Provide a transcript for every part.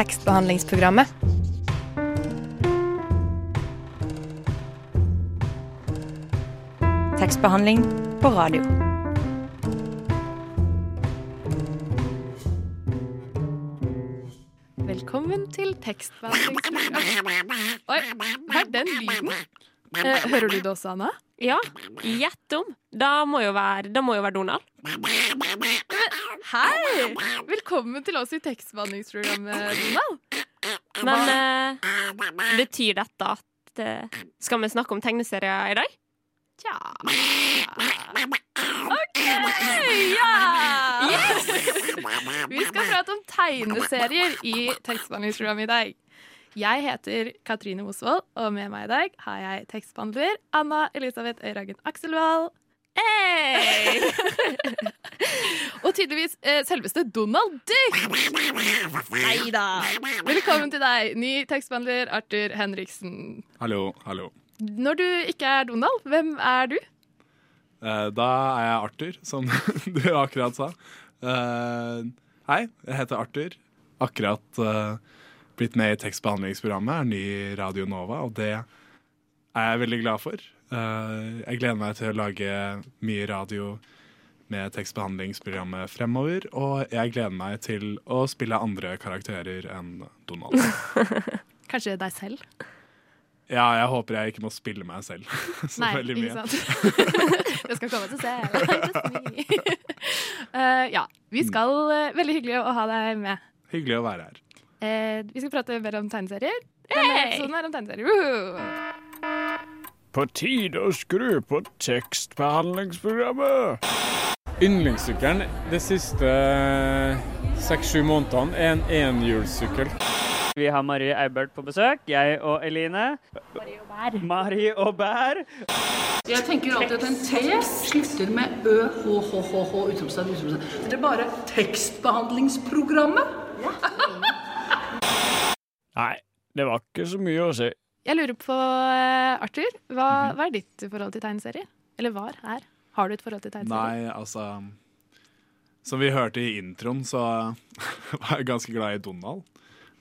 tekstbehandlingsprogrammet. Tekstbehandling på radio. Velkommen til tekstbehandlingsprogrammet. Oi, hva er den lyden? Eh, hører du det også, Anna? Ja, gjett om. Da må jo være, da må jo være Donald. Hei! Velkommen til oss i tekstbehandlingsprogrammet, Donald. Men eh, betyr dette at eh, Skal vi snakke om tegneserier i dag? Tja OK! Ja! Yes! Vi skal prate om tegneserier i tekstbehandlingsprogrammet i dag. Jeg heter Katrine Mosvold, og med meg i dag har jeg tekstbehandler Anna Elisabeth Øyragen Akselvold. Hey! Og tydeligvis eh, selveste Donald Duck! Hei da. Velkommen til deg, ny tekstbehandler Arthur Henriksen. Hallo, hallo. Når du ikke er Donald, hvem er du? Eh, da er jeg Arthur, som du akkurat sa. Eh, hei, jeg heter Arthur. Akkurat eh, blitt med i tekstbehandlingsprogrammet, er ny i Radio Nova, og det er jeg veldig glad for. Eh, jeg gleder meg til å lage mye radio med tekstbehandlingsprogrammet fremover, og jeg gleder meg til å spille andre karakterer enn Donald. Kanskje deg selv? Ja, jeg håper jeg ikke må spille meg selv så Nei, veldig mye. ikke sant? det skal komme til selv. uh, ja, vi skal uh, Veldig hyggelig å ha deg med. Hyggelig å være her. Eh, vi skal prate mer om tegneserier. Denne Hey! episoden er om tegneserier. Woohoo! På tide å skru på tekstbehandlingsprogrammet. Yndlingssykkelen de siste seks-sju månedene er en enhjulssykkel. Vi har Marie Eibert på besøk. Jeg og Eline. Marie og Bær. Marie og Bær. Jeg tenker alltid at en T slutter med ø, h, h, h, h, utropstegn, utropstegn. Det er bare tekstbehandlingsprogrammet. Nei, det var ikke så mye å si. Jeg lurer på, eh, Arthur, hva, Mhm. hva er ditt forhold til tegneserier? Eller var her? Har du et forhold til tegneserier? Nei, altså Som vi hørte i introen, så var jeg ganske glad i Donald.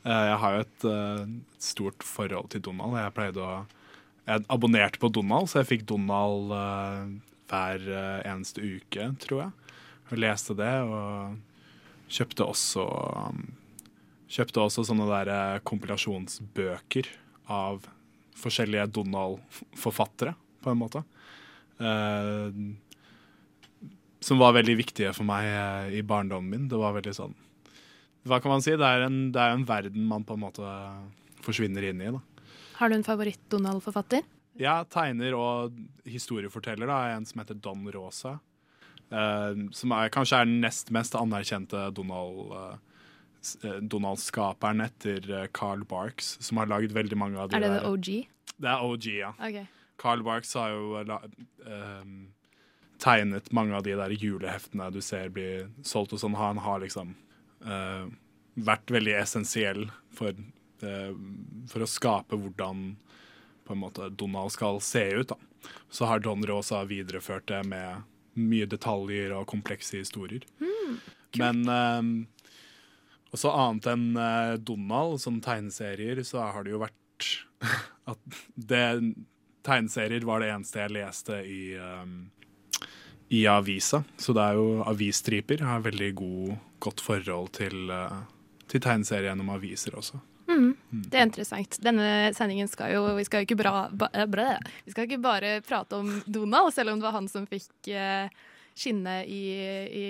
Eh, Jeg har jo et eh, stort forhold til Donald. Jeg pleide å Jeg abonnerte på Donald, så jeg fikk Donald hver eneste uke, tror jeg. Og leste det, og kjøpte også um, Kjøpte også sånne der eh, kompilasjonsbøker av forskjellige Donald-forfattere, på en måte. Eh, som var veldig viktige for meg eh, i barndommen min. Det var veldig sånn Hva kan man si? Det er en, det er en verden man på en måte forsvinner inn i. da. Har du en favoritt-Donald-forfatter? Ja, tegner og historieforteller. da, En som heter Don Rosa. eh, som er, kanskje er den nest mest anerkjente Donald s- eh, Donald-skaperen etter eh, Carl Barks, som har lagd veldig mange av de der. Er det der OG? Det er OG, ja. Okay. Carl Barks har jo la, um, tegnet mange av de der juleheftene du ser bli solgt og sånn. Han har liksom uh, vært veldig essensiell for, uh, for å skape hvordan på en måte Donald skal se ut. da. Så har Don Rosa videreført det med mye detaljer og komplekse historier. Men ehm, også annet enn uh, Donald, som tegneserier, så har det jo vært at det, tegneserier var det eneste jeg leste i, um, i avisa. Så det er jo avisstriper. Jeg har veldig god, godt forhold til, uh, til tegneserier gjennom aviser også. Mm. Det er interessant. Denne sendingen skal jo Vi skal jo ikke, bra, ba, eh, vi skal ikke bare prate om Donald, selv om det var han som fikk eh, skinne i, i,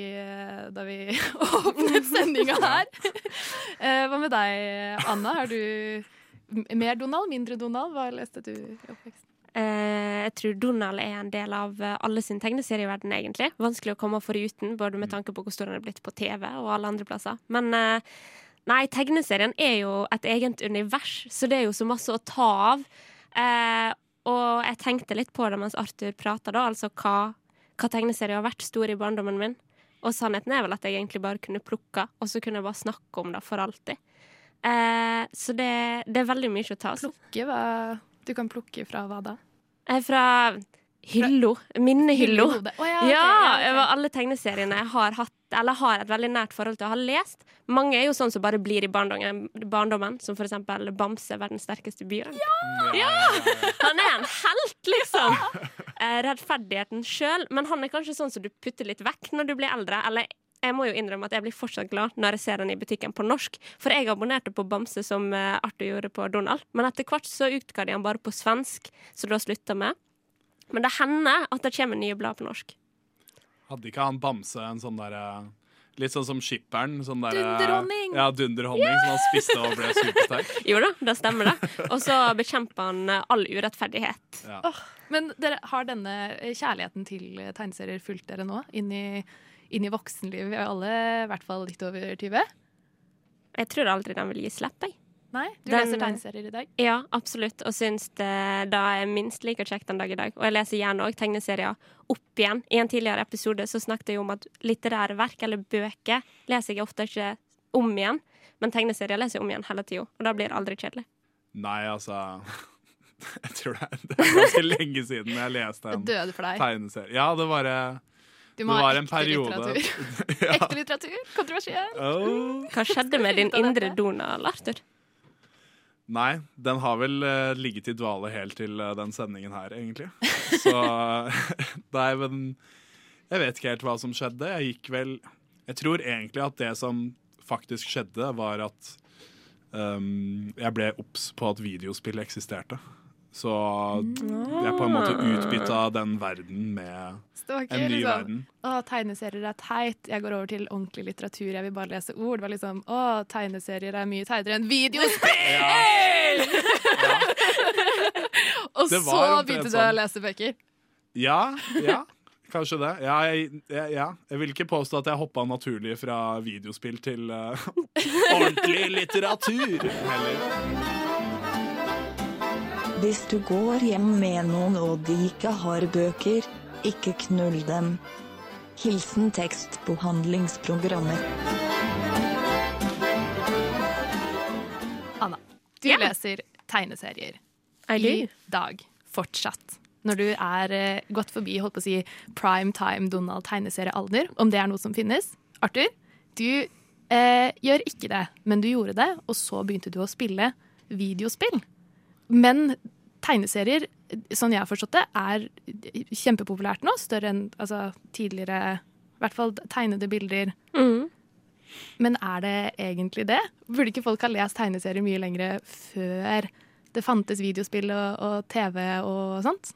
da vi åpnet sendinga her. Eh, hva med deg, Anna? Har du mer Donald, mindre Donald? Hva leste du i oppveksten? Eh, jeg tror Donald er en del av eh, alle sin tegneserieverden, egentlig. Vanskelig å komme foruten, både med tanke på hvor stor han er blitt på TV og alle andre plasser. Men eh, nei, tegneserien er jo et eget univers, så det er jo så masse å ta av. Eh, og jeg tenkte litt på det mens Arthur prata, da, altså hva, hva tegneserier har vært stor i barndommen min. Og sannheten er vel at jeg egentlig bare kunne plukke, og så kunne jeg bare snakke om det for alltid. Eh, så det, det er veldig mye å ta. altså. Plukke, hva Du kan plukke fra hva da? Eh, Fra Hyllo. Minnehylla. Å, ja, okay, Ja, okay. over alle tegneseriene jeg har hatt, eller har et veldig nært forhold til og har lest. Mange er jo sånn som bare blir i barndommen, barndommen som for eksempel Bamse, verdens sterkeste bjørn. Ja! Han er en helt, liksom! Eh, rettferdigheten sjøl, men han er kanskje sånn som du putter litt vekk når du blir eldre. Eller jeg må jo innrømme at jeg blir fortsatt glad når jeg ser den i butikken på norsk. For jeg abonnerte på Bamse som eh, Arthur gjorde på Donald. Men etter hvert så utga de han bare på svensk, så da slutta med. Men det hender at det kommer nye blad på norsk. Hadde ikke han Bamse en sånn derre Litt sånn som skipperen. Sånn der, Dunderhonning! Ja, dunderhonning som han spiste og ble supersterk. Jo da, det stemmer det. Og så bekjemper han eh, all urettferdighet. Ja. Men dere, har denne kjærligheten til tegneserier fulgt dere nå? Inn i, inn i voksenlivet? Vi er alle i hvert fall litt over 20. Jeg tror aldri den vil gi slipp, jeg. Nei? Du Den- leser tegneserier i dag? Ja, absolutt, og syns det da er minst like kjekt den dag i dag. Og jeg leser gjerne òg tegneserier opp igjen. I en tidligere episode så snakket jeg om at litterære verk, eller bøker, leser jeg ofte ikke om igjen. Men tegneserier leser jeg om igjen hele tida, og da blir det aldri kjedelig. Nei, altså Jeg tror det er, det er ganske lenge siden jeg leste en døde for deg. tegneserie. Ja, det var, eh, Du må ha ekte periode litteratur. ja. Ekte litteratur? Kontroversiell. Oh. Hva skjedde med din indre? Donald, Arthur? Nei, den har vel uh, ligget i dvale helt til uh, den sendingen her, egentlig. Så Nei, men Jeg vet ikke helt hva som skjedde. Jeg gikk vel Jeg tror egentlig at det som faktisk skjedde, var at um, jeg ble obs på at videospill eksisterte. Så jeg på en måte utbytta den verden med en ny liksom verden. Å, tegneserier er teit. Jeg går over til ordentlig litteratur. Jeg vil bare lese ord. Det var liksom Å, tegneserier er mye teitere enn videospill! Ja Og så begynte du sånn. å lese bøker. Ja, ja. Kanskje det. Ja, jeg, jeg, ja. jeg vil ikke påstå at jeg hoppa naturlig fra videospill til uh, ordentlig litteratur heller. Hvis du går hjem med noen og de ikke har bøker, ikke knull dem. Hilsen tekstbehandlingsprogrammer. Anna, du Ja. leser tegneserier I do. i dag. Fortsatt. Når du er eh, gått forbi holdt på å si, prime time Donald tegneseriealder, om det er noe som finnes. Arthur, du eh, gjør ikke det, men du gjorde det, og så begynte du å spille videospill. Men tegneserier, sånn jeg har forstått det, er kjempepopulært nå. Større enn altså, tidligere I hvert fall tegnede bilder. Mm. Men er det egentlig det? Burde ikke folk ha lest tegneserier mye lenger før det fantes videospill og, og TV og sånt?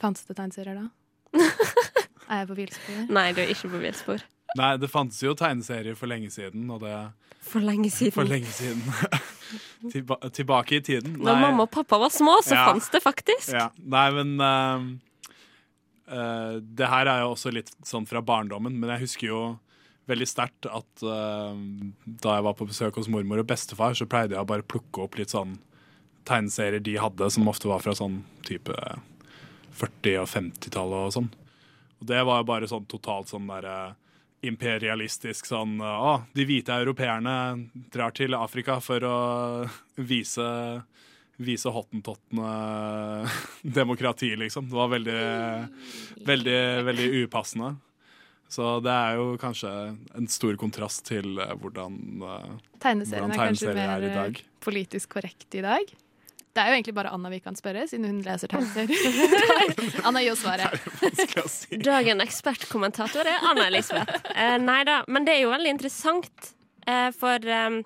Fantes det tegneserier da? er jeg på villspor? Nei, du er ikke på villspor. Nei, det fantes jo tegneserier for lenge siden, og det For lenge siden. For lenge siden. Tilba tilbake i tiden. Da mamma og pappa var små, så Ja. fantes det faktisk. Ja. Nei, men uh, uh, Det her er jo også litt sånn fra barndommen, men jeg husker jo veldig sterkt at uh, da jeg var på besøk hos mormor og bestefar, så pleide jeg å bare plukke opp litt sånn tegneserier de hadde, som ofte var fra sånn type 40- og 50-tallet og sånn. Og det var jo bare sånn totalt sånn derre imperialistisk sånn Å, de hvite europeerne drar til Afrika for å vise Vise hottentottene demokrati, liksom. Det var veldig, veldig, veldig upassende. Så det er jo kanskje en stor kontrast til eh, hvordan eh, Tegneserien Hvordan er kanskje i dag. mer er kanskje mer politisk korrekt i dag. Det er jo egentlig bare Anna vi kan spørre, siden hun leser tegneserier. Anna, gi oss svaret. si. Dagen ekspertkommentator er Anna Elisabeth. Eh, nei da, men det er jo veldig interessant, eh, for eh,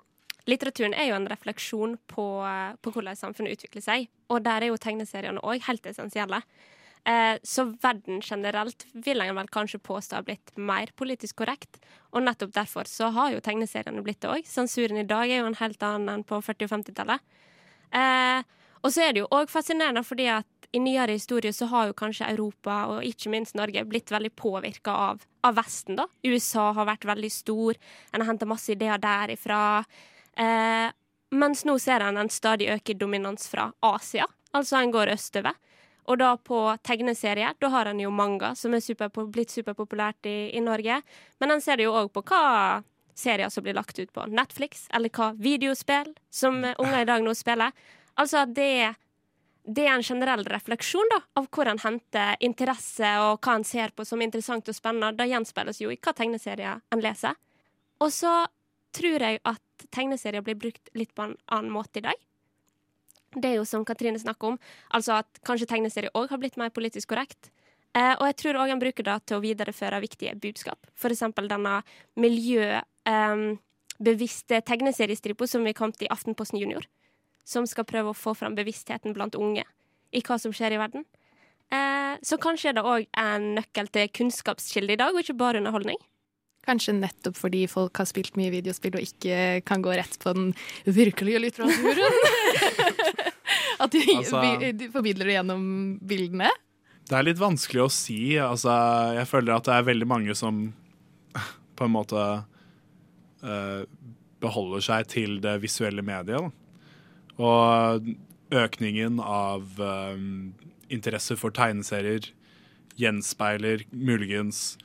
litteraturen er jo en refleksjon på, eh, på hvordan samfunnet utvikler seg. Og der er jo tegneseriene òg helt essensielle. Eh, så verden generelt vil en vel kanskje påstå har blitt mer politisk korrekt. Og nettopp derfor så har jo tegneseriene blitt det òg. Sensuren i dag er jo en helt annen enn på 40- og 50-tallet. Eh, og så er det jo òg fascinerende fordi at i nyere historie så har jo kanskje Europa, og ikke minst Norge, blitt veldig påvirka av, av Vesten, da. USA har vært veldig stor, en har henta masse ideer derifra. Eh, mens nå ser en en stadig øket dominans fra Asia, altså en går østover. Og da på tegneserier, da har en jo manga, som er super, blitt superpopulært i, i Norge. Men en ser det jo òg på hva serier som blir lagt ut på Netflix, eller hva videospill som eh, unger i dag nå spiller. Altså det det er en generell refleksjon da, av hvor en henter interesse og hva en ser på som interessant og spennende. Det gjenspeiles jo i hva tegneserier en leser. Og så tror jeg at tegneserier blir brukt litt på en annen måte i dag. Det er jo som Katrine snakker om, altså at kanskje tegneserier òg har blitt mer politisk korrekt. Eh, og jeg tror òg en bruker det til å videreføre viktige budskap. For eksempel denne miljøbevisste tegneseriestripa som vi kom til i Aftenposten Junior. Som skal prøve å få fram bevisstheten blant unge i hva som skjer i verden. Eh, så kanskje er det òg en nøkkel til kunnskapskilde i dag, og ikke bare underholdning. Kanskje nettopp fordi folk har spilt mye videospill og ikke kan gå rett på den virkelige litteraturen. At de, Altså- de formidler det gjennom bildene. Det er litt vanskelig å si. Altså, jeg føler at det er veldig mange som på en måte beholder seg til det visuelle mediet. Og økningen av eh, interesse for tegneserier gjenspeiler muligens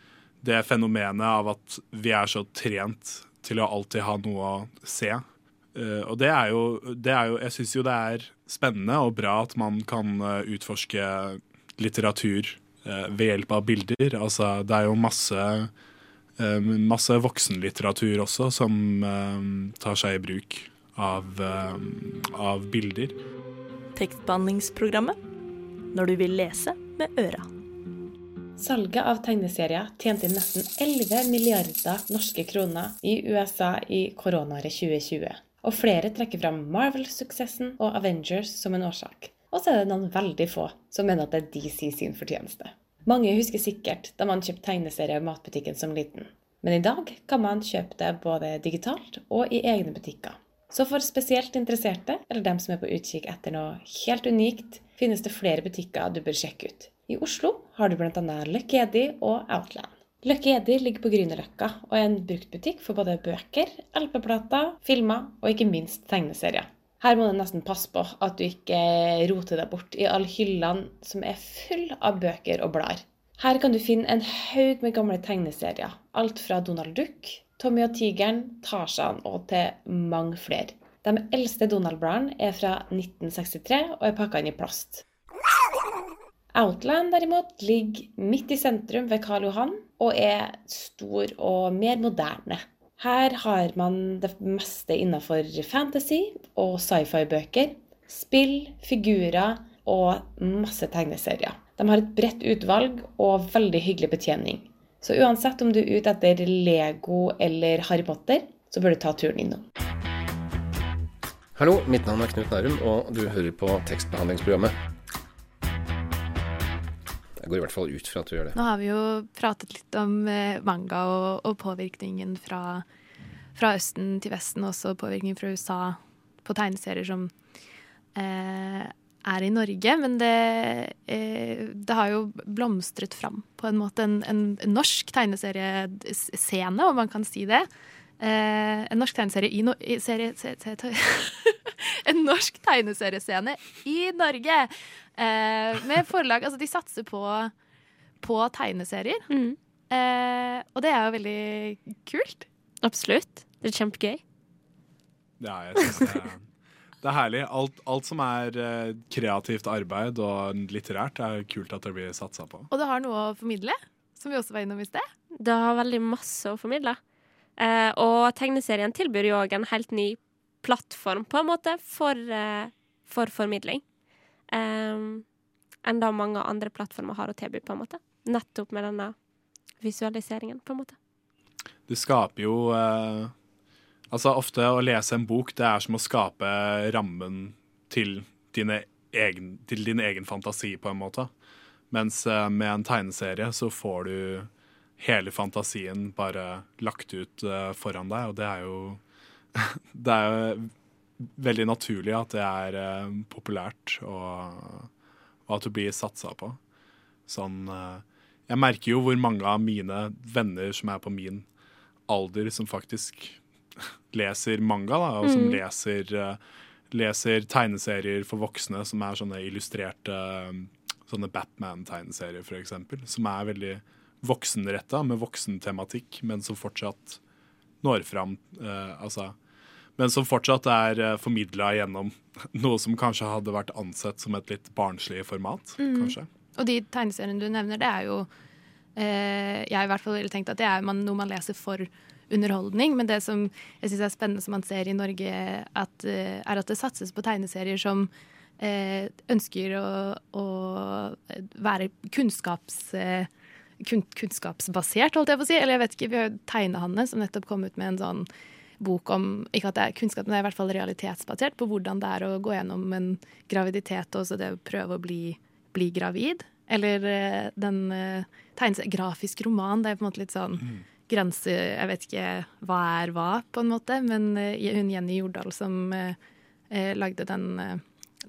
det fenomenet av at vi er så trent til å alltid ha noe å se. Eh, og det er jo, det er jo Jeg syns jo det er spennende og bra at man kan eh, utforske litteratur eh, ved hjelp av bilder. Altså, det er jo masse, eh, masse voksenlitteratur også som eh, tar seg i bruk av, eh, av bilder. Tekstbehandlingsprogrammet. Når du vil lese med øra. Salget av tegneserier tjente inn nesten 11 milliarder norske kroner i USA i koronaåret 2020. Og flere trekker fram Marvel-suksessen og Avengers som en årsak. Og så er det noen veldig få som mener at det er DC sin fortjeneste. Mange husker sikkert da man kjøpte tegneserier i matbutikken som liten. Men i dag kan man kjøpe det både digitalt og i egne butikker. Så for spesielt interesserte, eller dem som er på utkikk etter noe helt unikt, finnes det flere butikker du bør sjekke ut. I Oslo har du bl.a. Lucky Eddie og Outland. Lucky Eddie ligger på Grünerløkka og er en bruktbutikk for både bøker, LP-plater, filmer og ikke minst tegneserier. Her må du nesten passe på at du ikke roter deg bort i alle hyllene som er full av bøker og blader. Her kan du finne en haug med gamle tegneserier. Alt fra Donald Duck, Tommy og tigeren, Tarzan og til mange flere. De eldste Donald-bladene er fra 1963 og er pakka inn i plast. Outland derimot ligger midt i sentrum ved Karl Johan og er stor og mer moderne. Her har man det meste innenfor fantasy og sci-fi-bøker, spill, figurer og masse tegneserier. De har et bredt utvalg og veldig hyggelig betjening. Så uansett om du er ute etter Lego eller Harry Potter, så bør du ta turen innom. Hallo, mitt navn er Knut Nærum, og du hører på tekstbehandlingsprogrammet. Jeg går i hvert fall ut fra at du gjør det. Nå har vi jo pratet litt om eh, manga og, og påvirkningen fra, fra Østen til Vesten, også påvirkningen fra USA på tegneserier som eh, er i Norge. Men det, eh, det har jo blomstret fram på en måte en, en norsk tegneseriescene, om man kan si det. Eh, en norsk tegneserie i, no i serie, se, se, se, En norsk tegneseriescene i Norge! Eh, med forlag Altså, de satser på, på tegneserier. Eh, og det er jo veldig kult. Absolutt. Det er kjempegøy. Ja, jeg syns det er, det er herlig. Alt, alt som er eh, kreativt arbeid og litterært, er kult at det blir satsa på. Og det har noe å formidle, som vi også var innom i sted. Det har veldig masse å formidle. Eh, og tegneserien tilbyr jo òg en helt ny plattform, på en måte, for, eh, for formidling. Um, enn da mange andre plattformer har å tilby, på en måte. Nettopp med denne visualiseringen, på en måte. Det skaper jo eh, Altså ofte å lese en bok, det er som å skape rammen til, egen, til din egen fantasi, på en måte. Mens eh, med en tegneserie så får du hele fantasien bare lagt ut eh, foran deg, og det er jo Det er jo veldig naturlig at det er eh, populært, og, og at du blir satsa på. Sånn eh, Jeg merker jo hvor mange av mine venner som er på min alder, som faktisk leser manga, da, og som Mm. leser, eh, leser tegneserier for voksne som er sånne illustrerte eh, Sånne Batman-tegneserier, eksempel, som er veldig voksenretta, med voksentematikk, men som fortsatt når fram. eh, altså men som fortsatt er uh, formidla gjennom noe som kanskje hadde vært ansett som et litt barnslig format. Mm. kanskje. Og de tegneseriene du nevner, det er jo eh, Jeg i hvert fall ville tenkt at det er man, noe man leser for underholdning. Men det som jeg syns er spennende som man ser i Norge, at, eh, er at det satses på tegneserier som eh, ønsker å, å være kunnskaps... Eh, kun, kunnskapsbasert, holdt jeg på å si. Eller jeg vet ikke, vi har jo Tegnehanne, som nettopp kom ut med en sånn bok om Ikke at det er kunnskap, men det er i hvert fall realitetsbasert på hvordan det er å gå gjennom en graviditet og så det å prøve å bli, bli gravid. Eller eh, den tegnes. Grafisk roman. Det er på en måte litt sånn grense Jeg vet ikke hva er hva, på en måte. Men eh, hun Jenny Jordal som eh, eh, lagde den eh,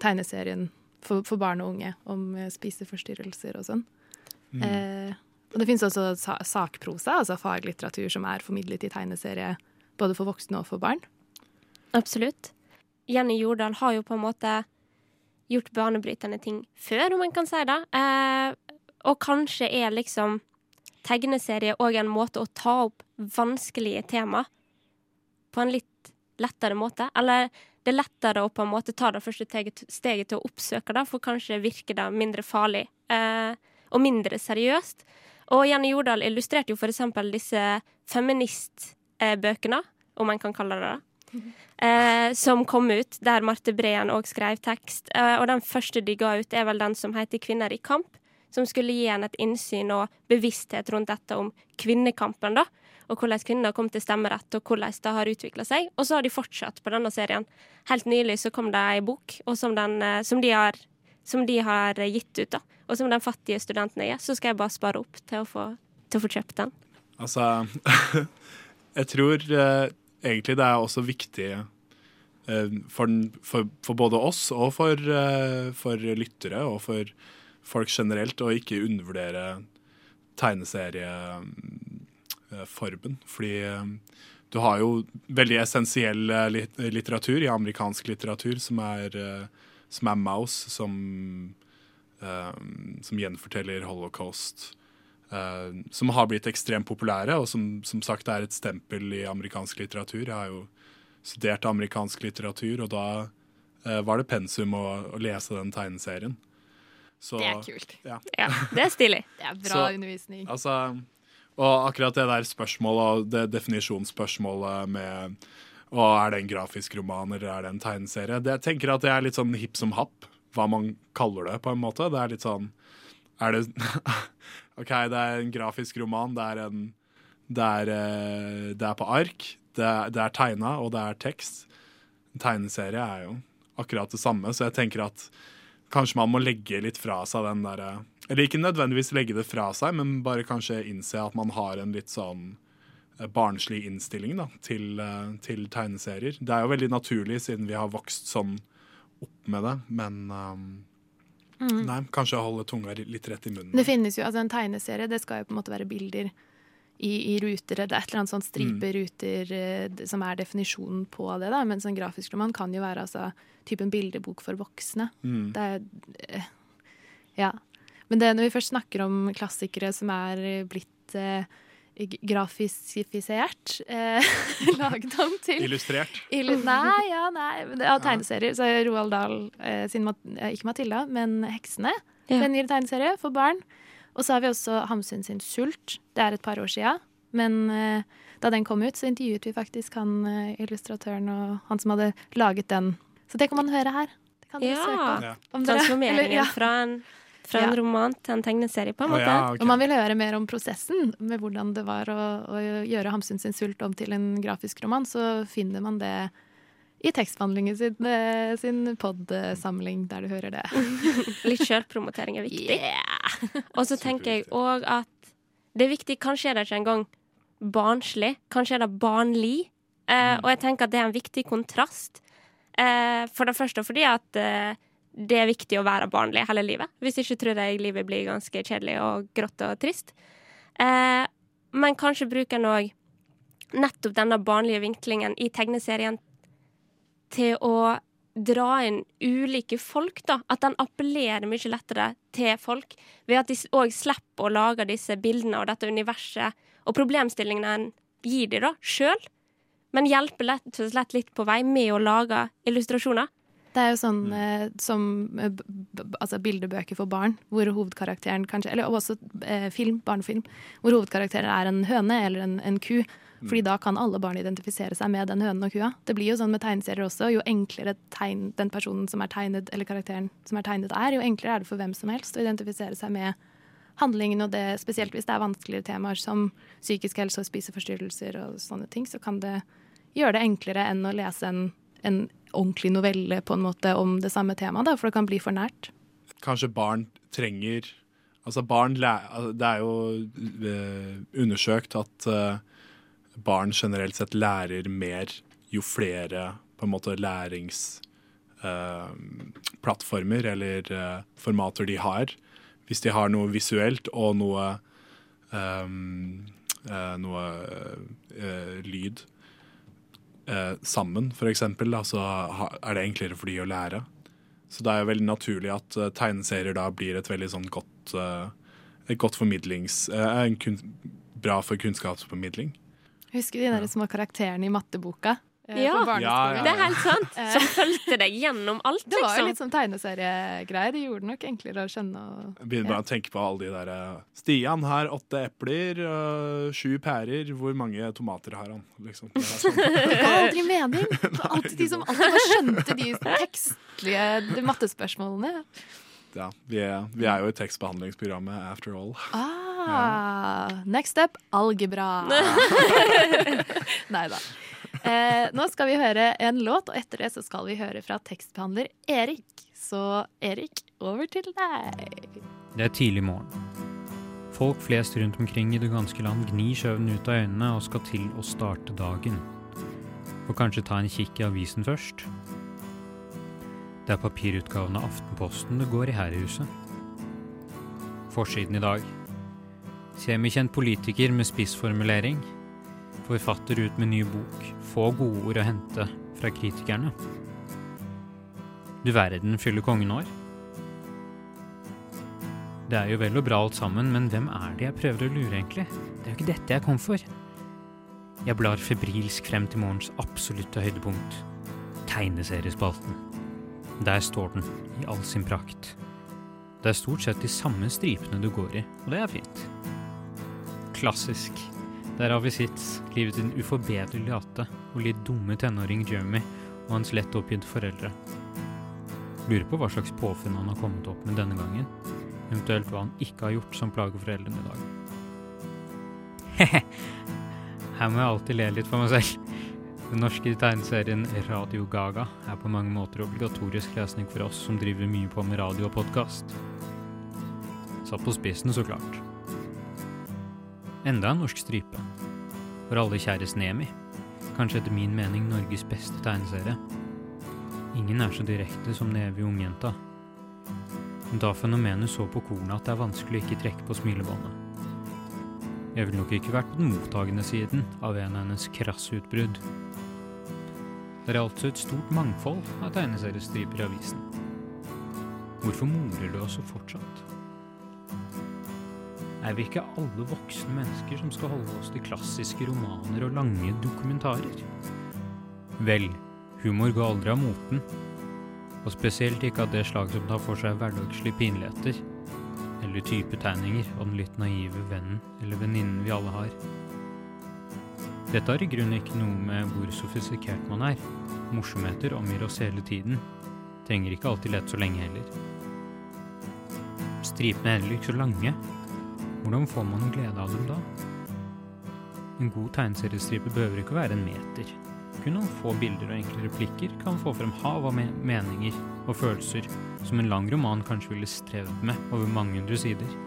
tegneserien for, for barn og unge om eh, spiseforstyrrelser og sånn. Mm. Og det finnes også sa sakprosa, altså faglitteratur som er formidlet i tegneserie både for voksne og for barn. Absolutt. Jenny Jordal har jo på en måte gjort banebrytende ting før, om en kan si det. Eh, og kanskje er liksom tegneserie òg en måte å ta opp vanskelige tema på en litt lettere måte. Eller det er lettere å på en måte ta det første steget til å oppsøke det, for kanskje virker det mindre farlig eh, og mindre seriøst. Og Jenny Jordal illustrerte jo eksempel disse feministbøkene, om en kan kalle det det. Eh, som kom ut, der Marte Breen òg skrev tekst. Eh, og den første de ga ut, er vel den som heter 'Kvinner i kamp', som skulle gi en et innsyn og bevissthet rundt dette om kvinnekampen, da. Og hvordan kvinner kom til stemmerett, og hvordan det har utvikla seg. Og så har de fortsatt på denne serien. Helt nylig så kom det ei bok som, den, eh, som, de har, som de har gitt ut, da. Og som den fattige studenten jeg er, så skal jeg bare spare opp til å få, til å få kjøpt den. Altså Jeg tror eh, egentlig det er også viktig eh, for, for, for både oss og for, eh, for lyttere og for folk generelt å ikke undervurdere tegneserieformen. Fordi eh, du har jo veldig essensiell eh, litteratur i amerikansk litteratur, som er, eh, som er Mouse, som, som gjenforteller holocaust. eh, som har blitt ekstremt populære, og som som sagt er et stempel i amerikansk litteratur. Jeg har jo studert amerikansk litteratur, og da eh, var det pensum å, å lese den tegneserien. Så- Det er kult. Ja. Ja, det er stilig. Det er bra Så, undervisning. Altså, og akkurat det der spørsmålet, og det definisjonsspørsmålet med og er det en grafisk roman eller er det en tegneserie? Det, jeg tenker at det er litt sånn hipp som happ, hva man kaller det, på en måte. Det er litt sånn Er det OK, det er en grafisk roman, det er en Det er, eh, det er på ark, det er, det er tegna, og det er tekst. En tegneserie er jo akkurat det samme, så jeg tenker at kanskje man må legge litt fra seg den derre Eller ikke nødvendigvis legge det fra seg, men bare kanskje innse at man har en litt sånn eh, barnslig innstilling da, til, eh, til tegneserier. Det er jo veldig naturlig siden vi har vokst sånn opp med det, men um, Mm. Nei, kanskje holde tunga litt rett i munnen. Det finnes jo, altså En tegneserie det skal jo på en måte være bilder i, i ruter. Det er et eller annet sånn stripe ruter d- som er definisjonen på det. da, Mens en grafisk roman kan jo være altså, typen bildebok for voksne. Mm. Det er, eh, ja. Men det, når vi først snakker om klassikere som er eh, blitt eh, grafisifisert, eh, laget om til Illustrert. Illu nei, ja, nei. Ja, tegneserier. Så Roald Dahl eh, sin eh, Ikke Matilda, men Heksene. Ja. Den gir tegneserie for barn. Og så har vi også Hamsun sin Sult. Det er et par år sia. Men eh, da den kom ut, så intervjuet vi faktisk han eh, illustratøren og han som hadde laget den. Så det kan man høre her. Det kan dere Ja. søke opp. Ja. om dere- Transformeringen eller- ja. fra en, fra en Ja. roman til en tegneserie, på en måte. måte. ja, Om man vil høre mer om prosessen med hvordan det var å, å gjøre Hamsun sin sult om til en grafisk roman, så finner man det i tekstbehandlingen sin, eh, sin pod-samling, der du hører det. Litt sjølpromotering er viktig. Og så tenker jeg òg at det er viktig Kanskje er det ikke engang barnslig. Kanskje er det barnlig. Eh, og jeg tenker at det er en viktig kontrast. Eh, for det første fordi at eh, det er viktig å være barnlig hele livet. Hvis ikke tror jeg livet blir ganske kjedelig og grått og trist. Eh, men kanskje bruker en òg nettopp denne barnlige vinklingen i tegneserien til å dra inn ulike folk, da. At den appellerer mye lettere til folk ved at de òg slipper å lage disse bildene og dette universet og problemstillingene en gir dem da, sjøl. men hjelper lett og litt på vei med å lage illustrasjoner. Det er jo sånn eh, som eh, altså bildebøker for barn, hvor hovedkarakteren kanskje Eller også eh, film, barnefilm, hvor hovedkarakteren er en høne eller en, en ku. Fordi da kan alle barn identifisere seg med den hønen og kua. Det blir jo sånn med tegneserier også. Jo enklere tegn, den personen som er tegnet, eller karakteren som er tegnet er, jo enklere er det for hvem som helst å identifisere seg med handlingen. Og det, spesielt hvis det er vanskeligere temaer som psykisk helse og spiseforstyrrelser og sånne ting, så kan det gjøre det enklere enn å lese en, en ordentlig novelle på en måte om det samme temaet, for det kan bli for nært. Kanskje barn trenger Altså barn altså, Det er jo eh, undersøkt at eh, barn generelt sett lærer mer jo flere på en måte læringsplattformer eller eh, formater de har. Hvis de har noe visuelt og noe um, uh, noe lyd eh, sammen, for eksempel, så er det enklere for de å lære. Så det er jo veldig naturlig at uh, tegneserier da blir et veldig sånn godt uh, et godt formidlings... Uh, en kun, bra for kunnskapsformidling. Husker du de der små karakterene i matteboka? Eh, Ja? Ja, ja, det er helt sant. Eh. Som fulgte deg gjennom alt, Det var jo liksom. litt sånn tegneseriegreier. Det gjorde det nok enklere å skjønne. Og, begynner bare å tenke på alle de der eh, Stian har åtte epler, øh, sju pærer. Hvor mange tomater har han? Liksom. Det sånn. Det ga aldri mening! Alltid de som alltid skjønte de tekstlige de mattespørsmålene. Ja, vi, er, vi er jo i tekstbehandlingsprogrammet after all. Ah, next up algebra. Nei da. Eh, nå skal vi høre en låt, og etter det så skal vi høre fra tekstbehandler Erik. Så Erik, over til deg. Det er tidlig morgen. Folk flest rundt omkring i det ganske land gnir søvnen ut av øynene og skal til å starte dagen. Og kanskje ta en kikk i avisen først. Det er papirutgaven av Aftenposten det går i her i huset. Forsiden i dag. Semikjent politiker med spissformulering. Forfatter ut med ny bok. Få gode ord å hente fra kritikerne. Du verden fyller kongen år. Det er jo vel og bra alt sammen, men hvem er det jeg prøver å lure, egentlig? Det er jo ikke dette jeg kom for. Jeg blar febrilsk frem til morgens absolutte høydepunkt. Tegneseriespalten. Der står den, i all sin prakt. Det er stort sett de samme stripene du går i, og det er fint. Klassisk. Der har vi sitt, livet til den uforbederlig Ate og litt dumme tenåring Jeremy og hans lett oppgitte foreldre. Lurer på hva slags påfunn han har kommet opp med denne gangen. Eventuelt hva han ikke har gjort som plager foreldrene i dag. Her må jeg alltid le litt for meg selv. Den norske tegneserien Radio Gaga er på mange måter obligatorisk lesning for oss som driver mye på med radio og podkast. Satt på spissen, så klart. Enda en norsk stripe. For alle kjæres Nemi. Kanskje etter min mening Norges beste tegneserie. Ingen er så direkte som den evige ungjenta. Da fenomenet så på kornet at det er vanskelig å ikke trekke på smilebåndet. Jeg ville nok ikke vært på den mottagende siden av en av hennes krasse utbrudd. Det er altså et stort mangfold av tegneseriestriper i avisen. Hvorfor morer du oss så fortsatt? Er vi ikke alle voksne mennesker som skal holde oss til klassiske romaner og lange dokumentarer? Vel, humor går aldri av moten. Og spesielt ikke av det slag som tar for seg hverdagslige pinligheter. Eller typetegninger av den litt naive vennen eller venninnen vi alle har. Dette har i grunnen ikke noe med hvor sofistikert man er. Morsomheter omgir oss hele tiden. Trenger ikke alltid lett så lenge heller. Stripene er heller ikke så lange. Hvordan får man glede av dem da? En god tegneseriestripe behøver ikke å være en meter. Kun noen få bilder og enkle replikker kan få frem hav av meninger og følelser som en lang roman kanskje ville strevd med over mange hundre sider.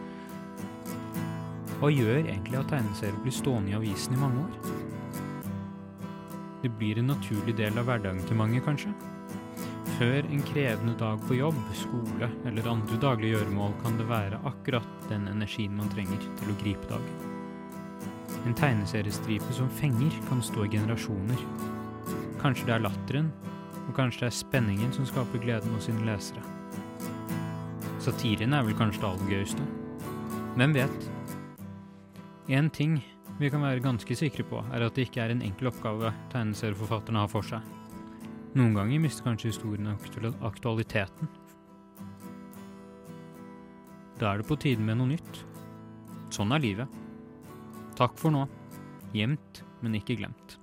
Hva gjør egentlig at tegneserier blir stående i avisen i mange år? Det blir en naturlig del av hverdagen til mange, kanskje. Før en krevende dag på jobb, skole eller andre daglige gjøremål kan det være akkurat den energien man trenger til å gripe dagen. En tegneseriestripe som fenger, kan stå i generasjoner. Kanskje det er latteren, og kanskje det er spenningen som skaper gleden hos sine lesere. Satiren er vel kanskje det aller gøyeste. Hvem vet? En ting vi kan være ganske sikre på, er at det ikke er en enkel oppgave tegneserieforfatterne har for seg. Noen ganger mister kanskje historien aktual- aktualiteten. Da er det på tide med noe nytt. Sånn er livet. Takk for nå. Gjemt, men ikke glemt.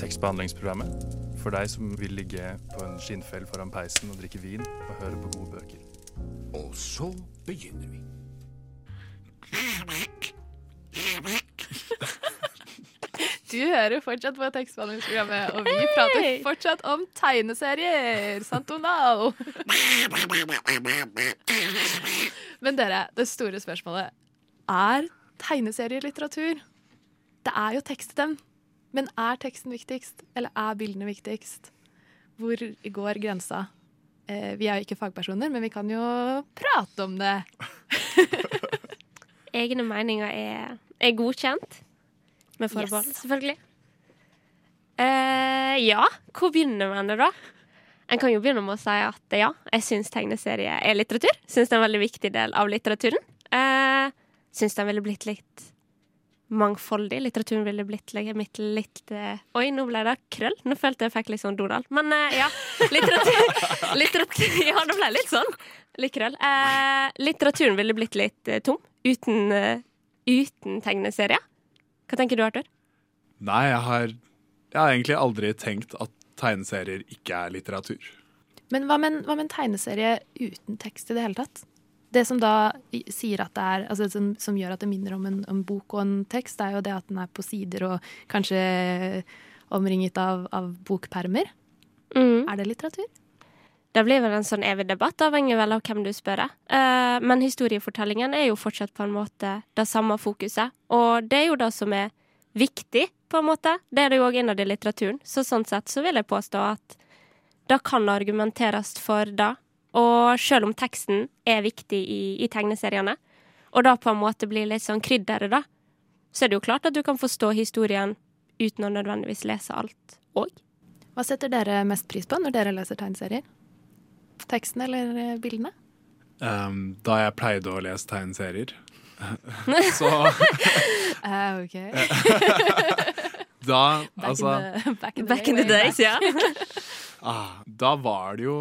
Tekstbehandlingsprogrammet for deg som vil ligge på en skinnfell foran peisen og drikke vin og høre på gode bøker. Og så begynner vi. Du hører fortsatt på tekstbehandlingsprogrammet, og vi prater fortsatt om tegneserier. Sant, Donald? Men dere, det store spørsmålet er tegneserier litteratur? Det er jo tekst til dem. Men er teksten viktigst, eller er bildene viktigst? Hvor går grensa? Eh, vi er jo ikke fagpersoner, men vi kan jo prate om det. Egne meninger er, er godkjent. Med forbehold, Yes. selvfølgelig. Eh, ja, hvor begynner man det, da? En kan jo begynne med å si at ja, jeg syns tegneserie er litteratur. Syns det er en veldig viktig del av litteraturen. Eh, syns den ville blitt litt mangfoldig. Litteraturen ville blitt litt, litt, eh, Oi, nå ble det krøll. Nå følte jeg fikk litt sånn Donald. Men eh, ja. Litteratur, litteratur Ja, det ble litt sånn. Litt krøll. Eh, litteraturen ville blitt litt eh, tom uten, uten tegneserier. Hva tenker du, Arthur? Nei, jeg har, jeg har egentlig aldri tenkt at tegneserier ikke er litteratur. Men hva med, hva med en tegneserie uten tekst i det hele tatt? Det som da sier at det er, altså som, som gjør at det minner om en, en bok og en tekst, er jo det at den er på sider og kanskje omringet av, av bokpermer. Er det litteratur? Det blir vel en sånn evig debatt, avhengig vel av hvem du spør. Eh, men historiefortellingen er jo fortsatt på en måte det samme fokuset. Og det er jo det som er viktig, på en måte. Det er det jo òg innad i litteraturen. Så sånn sett så vil jeg påstå at det kan argumenteres for det. Og selv om teksten er viktig i, i tegneseriene, og da på en måte blir litt sånn krydderet, da, så er det jo klart at du kan forstå historien uten å nødvendigvis lese alt òg. Hva setter dere mest pris på når dere leser tegneserier? Teksten eller eh, bildene? Um, da jeg pleide å lese tegneserier, så uh, OK. Da, Back, altså in the, back in the, Back in the days, ja. ah, Da var det jo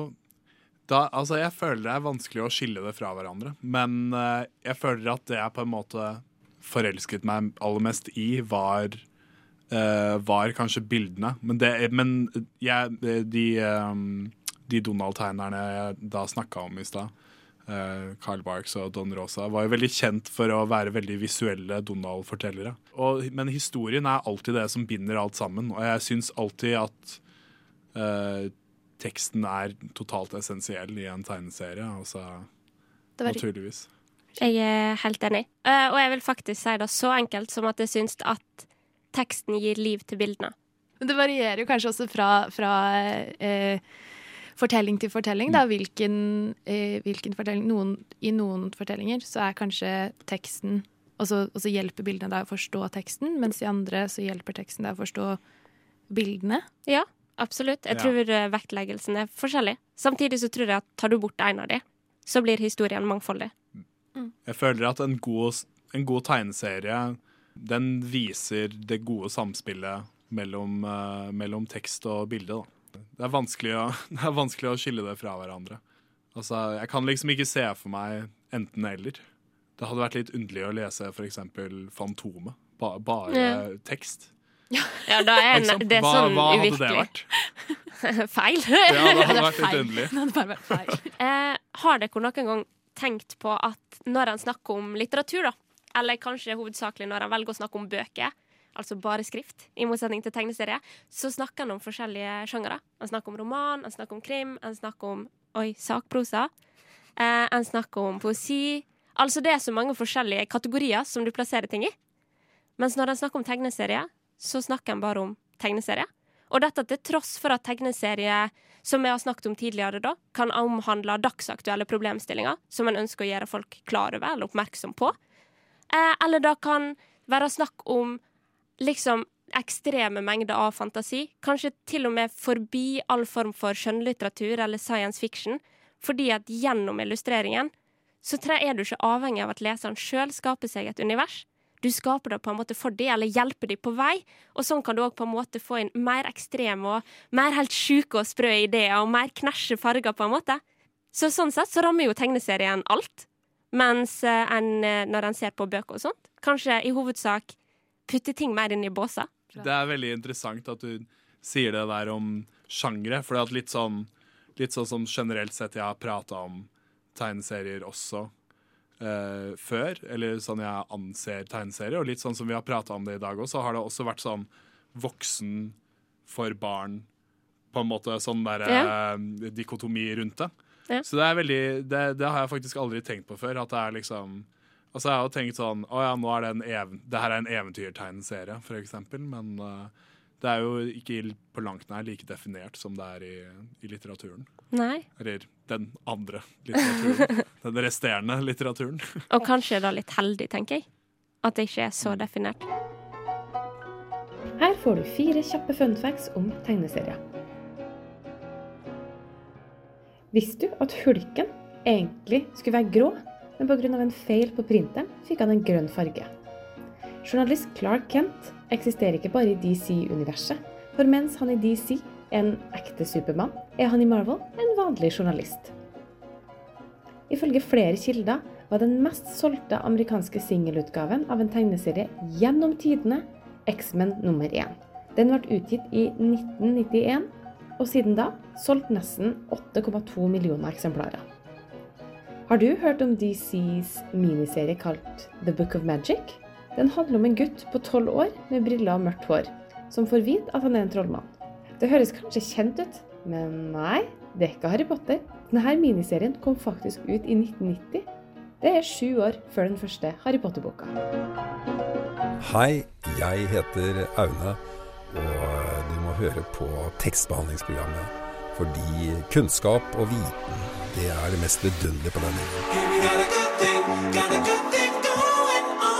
da, altså Jeg føler det er vanskelig å skille det fra hverandre. Men uh, jeg føler at det jeg på en måte forelsket meg aller mest i, var uh, Var kanskje bildene. Men, det, men jeg, de, eh, de Donald-tegnerne jeg da snakka om i stad, eh, Carl Barks og Don Rosa, var jo veldig kjent for å være veldig visuelle Donald-fortellere. Men historien er alltid det som binder alt sammen, og jeg syns alltid at eh, teksten er totalt essensiell i en tegneserie. Altså, Det var- naturligvis. Jeg er helt enig. Eh, og jeg vil faktisk si det så enkelt som at jeg syns at teksten gir liv til bildene. Men det varierer jo kanskje også fra, fra eh, fortelling til fortelling, da. Hvilken, eh, hvilken fortelling noen, I noen fortellinger så er kanskje teksten Og så, og så hjelper bildene deg å forstå teksten, mens i andre så hjelper teksten deg å forstå bildene. Ja, absolutt. Jeg tror ja. vektleggelsen er forskjellig. Samtidig så tror jeg at tar du bort en av de, så blir historien mangfoldig. Jeg føler at en god, en god tegneserie den viser det gode samspillet mellom, uh, mellom tekst og bilde. Da. Det, er vanskelig å, det er vanskelig å skille det fra hverandre. Altså, jeg kan liksom ikke se for meg enten-eller. Det hadde vært litt underlig å lese f.eks. Fantomet. Ba, bare Ja. tekst. Ja, da er en, det er hva- sånn hva hadde det vært? feil. Ja, det hadde vært litt underlig. Det hadde bare vært feil. Eh, har dere noen gang tenkt på at når han snakker om litteratur, da, eller kanskje hovedsakelig når han velger å snakke om bøker, altså bare skrift, i motsetning til tegneserie, så snakker han om forskjellige sjangere. Han snakker om roman, han snakker om krim, han snakker om oi, sakprosa. Eh, han snakker om poesi. Altså det er så mange forskjellige kategorier som du plasserer ting i. Mens når han snakker om tegneserie, så snakker han bare om tegneserie. Og dette til tross for at tegneserie, som vi har snakket om tidligere, da, kan omhandle dagsaktuelle problemstillinger som en ønsker å gjøre folk klar over eller oppmerksom på. Eh, eller da kan være snakk om liksom ekstreme mengder av fantasi. Kanskje til og med forbi all form for skjønnlitteratur eller science fiction. Fordi at gjennom illustreringen så er du ikke avhengig av at leseren sjøl skaper seg et univers. Du skaper det på en måte for dem, eller hjelper dem på vei. Og sånn kan du òg på en måte få inn mer ekstreme og mer helt sjuke og sprø ideer, og mer knæsje farger, på en måte. Så sånn sett så rammer jo tegneserien alt. Mens eh, en, eh, når en ser på bøker og sånt, kanskje i hovedsak putter ting mer inn i båser. Det er veldig interessant at du sier det der om sjangre, for det er litt sånn, litt sånn som generelt sett jeg har prata om tegneserier også eh, før, eller sånn jeg anser tegneserier, og litt sånn som vi har prata om det i dag òg, så har det også vært sånn voksen for barn, på en måte sånn der eh, dikotomi rundt det. Ja. Så det er veldig det, det har jeg faktisk aldri tenkt på før, at det er liksom Altså Jeg har jo tenkt sånn Å ja, nå er det en even, det her er en eventyrtegneserie, for eksempel. Men uh, det er jo ikke på langt nær like definert som det er i, i litteraturen. Nei. Eller den andre litteraturen. den resterende litteraturen. Og kanskje er det litt heldig, tenker jeg. At det ikke er så definert. Her får du fire kjappe funfacts om tegneserier. Visste du at Hulken egentlig skulle være grå, men pga. en feil på printeren fikk han en grønn farge? Journalist Clark Kent eksisterer ikke bare i DC-universet, for mens han i DC er en ekte Supermann, er han i Marvel en vanlig journalist. Ifølge flere kilder var den mest solgte amerikanske singelutgaven av en tegneserie gjennom tidene X-Men nummer 1. Den ble utgitt i 1991, og siden da solgt nesten 8,2 millioner eksemplarer. Har du hørt om DCs miniserie kalt The Book of Magic? Den handler om en gutt på tolv år med briller og mørkt hår, som får vite at han er en trollmann. Det høres kanskje kjent ut, men nei, det er ikke Harry Potter. Denne miniserien kom faktisk ut i 1990. Det er sju år før den første Harry Potter-boka. Hei, jeg heter Aune, og du må høre på tekstbehandlingsprogrammet. Fordi kunnskap og viten, det er det mest vidunderlige på jorden.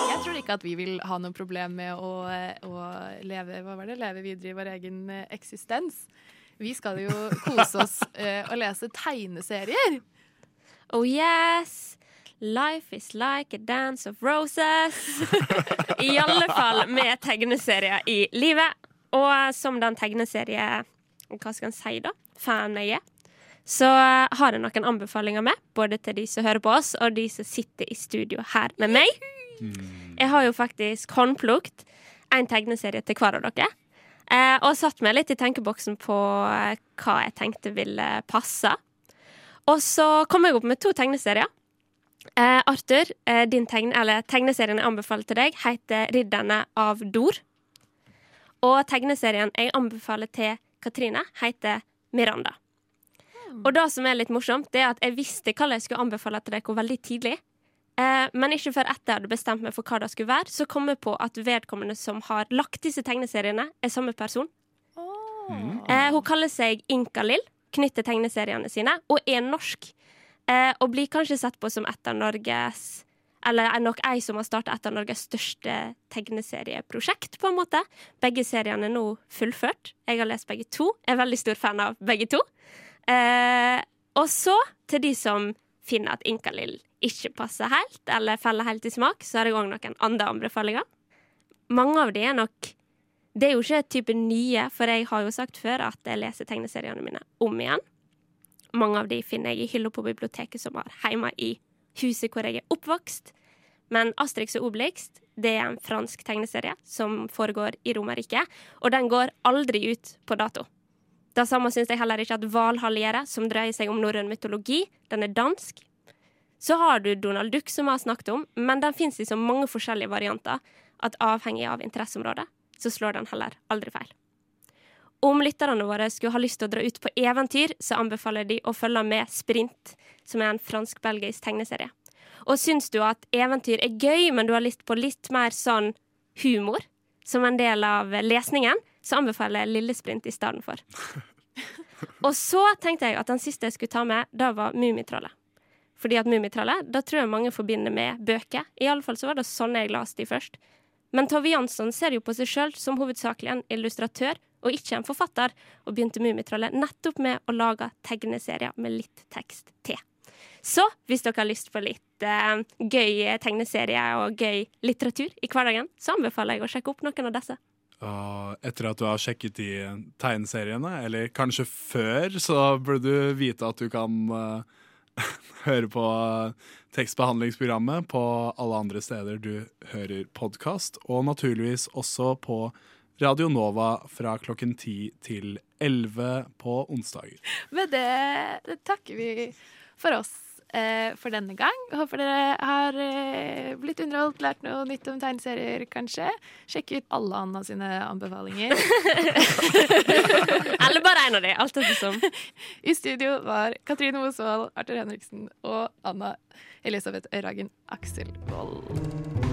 Jeg tror ikke at vi vil ha noe problem med å, å leve, hva var det, leve videre i vår egen eh, eksistens. Vi skal jo kose oss eh, og lese tegneserier. Oh yes! Life is like a dance of roses. I alle fall med tegneserier i livet. Og som den tegneserie Hva skal en si, da? Fan jeg er. Så har jeg noen anbefalinger med, både til de som hører på oss, og de som sitter i studio her med meg. Jeg har jo faktisk håndplukt en tegneserie til hver av dere. Eh, og satt meg litt i tenkeboksen på eh, hva jeg tenkte ville passe. Og så kom jeg opp med to tegneserier. Eh, Arthur, eh, din tegne, eller, tegneserien jeg anbefaler til deg, heter 'Ridderne av Dor'. Og tegneserien jeg anbefaler til Katrine, heter 'Miranda'. Og det som er litt morsomt, det er at jeg visste hva jeg skulle anbefale til dere veldig tidlig. Eh, men ikke før etter jeg hadde bestemt meg for hva det skulle være, så kom jeg på at vedkommende som har lagt disse tegneseriene, er samme person. Eh, hun kaller seg Inka-Lill, knytter tegneseriene sine, og er norsk. Eh, og blir kanskje sett på som et av Norges Eller er nok ei som har starta et av Norges største tegneserieprosjekt, på en måte. Begge seriene er nå fullført. Jeg har lest begge to. Jeg er veldig stor fan av begge to. Eh, og så, til de som finner at Inka-Lill ikke passer helt, eller faller helt i smak, så har jeg òg noen andre anbefalinger. Mange av de er nok Det er jo ikke type nye, for jeg har jo sagt før at jeg leser tegneseriene mine om igjen. Mange av de finner jeg i hylla på biblioteket som har hjemme i huset hvor jeg er oppvokst. Men Asterix og Obelix det er en fransk tegneserie som foregår i Romerriket, og den går aldri ut på dato. Det samme syns jeg heller ikke at Valhall gjør, som dreier seg om norrøn mytologi. Den er dansk. Så har du Donald Duck, som vi har snakket om, men den fins i så mange forskjellige varianter at avhengig av interesseområdet, så slår den heller aldri feil. Om lytterne våre skulle ha lyst til å dra ut på eventyr, så anbefaler de å følge med Sprint, som er en fransk-belgisk tegneserie. Og syns du at eventyr er gøy, men du har lyst på litt mer sånn humor som en del av lesningen, så anbefaler jeg Lillesprint i stedet for. Og så tenkte jeg at den siste jeg skulle ta med, da var Mummitrollet. Fordi at Mummitrollet, da tror jeg mange forbinder med bøker. I alle fall så var det sånn jeg leste de først. Men Tove Jansson ser jo på seg sjøl som hovedsakelig en illustratør og ikke en forfatter, og begynte Mummitrollet nettopp med å lage tegneserier med litt tekst til. Så hvis dere har lyst på litt uh, gøy tegneserier og gøy litteratur i hverdagen, så anbefaler jeg å sjekke opp noen av disse. Etter at du har sjekket de tegneseriene, eller kanskje før, så burde du vite at du kan uh, høre på tekstbehandlingsprogrammet på alle andre steder du hører podkast, og naturligvis også på Radio Nova fra klokken 10 til 11 på onsdager. Med det takker vi for oss for denne gang. Håper dere har eh, blitt underholdt, lært noe nytt om tegneserier, kanskje. Sjekk ut alle Anna sine anbefalinger. Eller bare en av de, alt ettersom. I studio var Katrine Mosvold, Arthur Henriksen og Anna Elisabeth Øyragen Akselvold.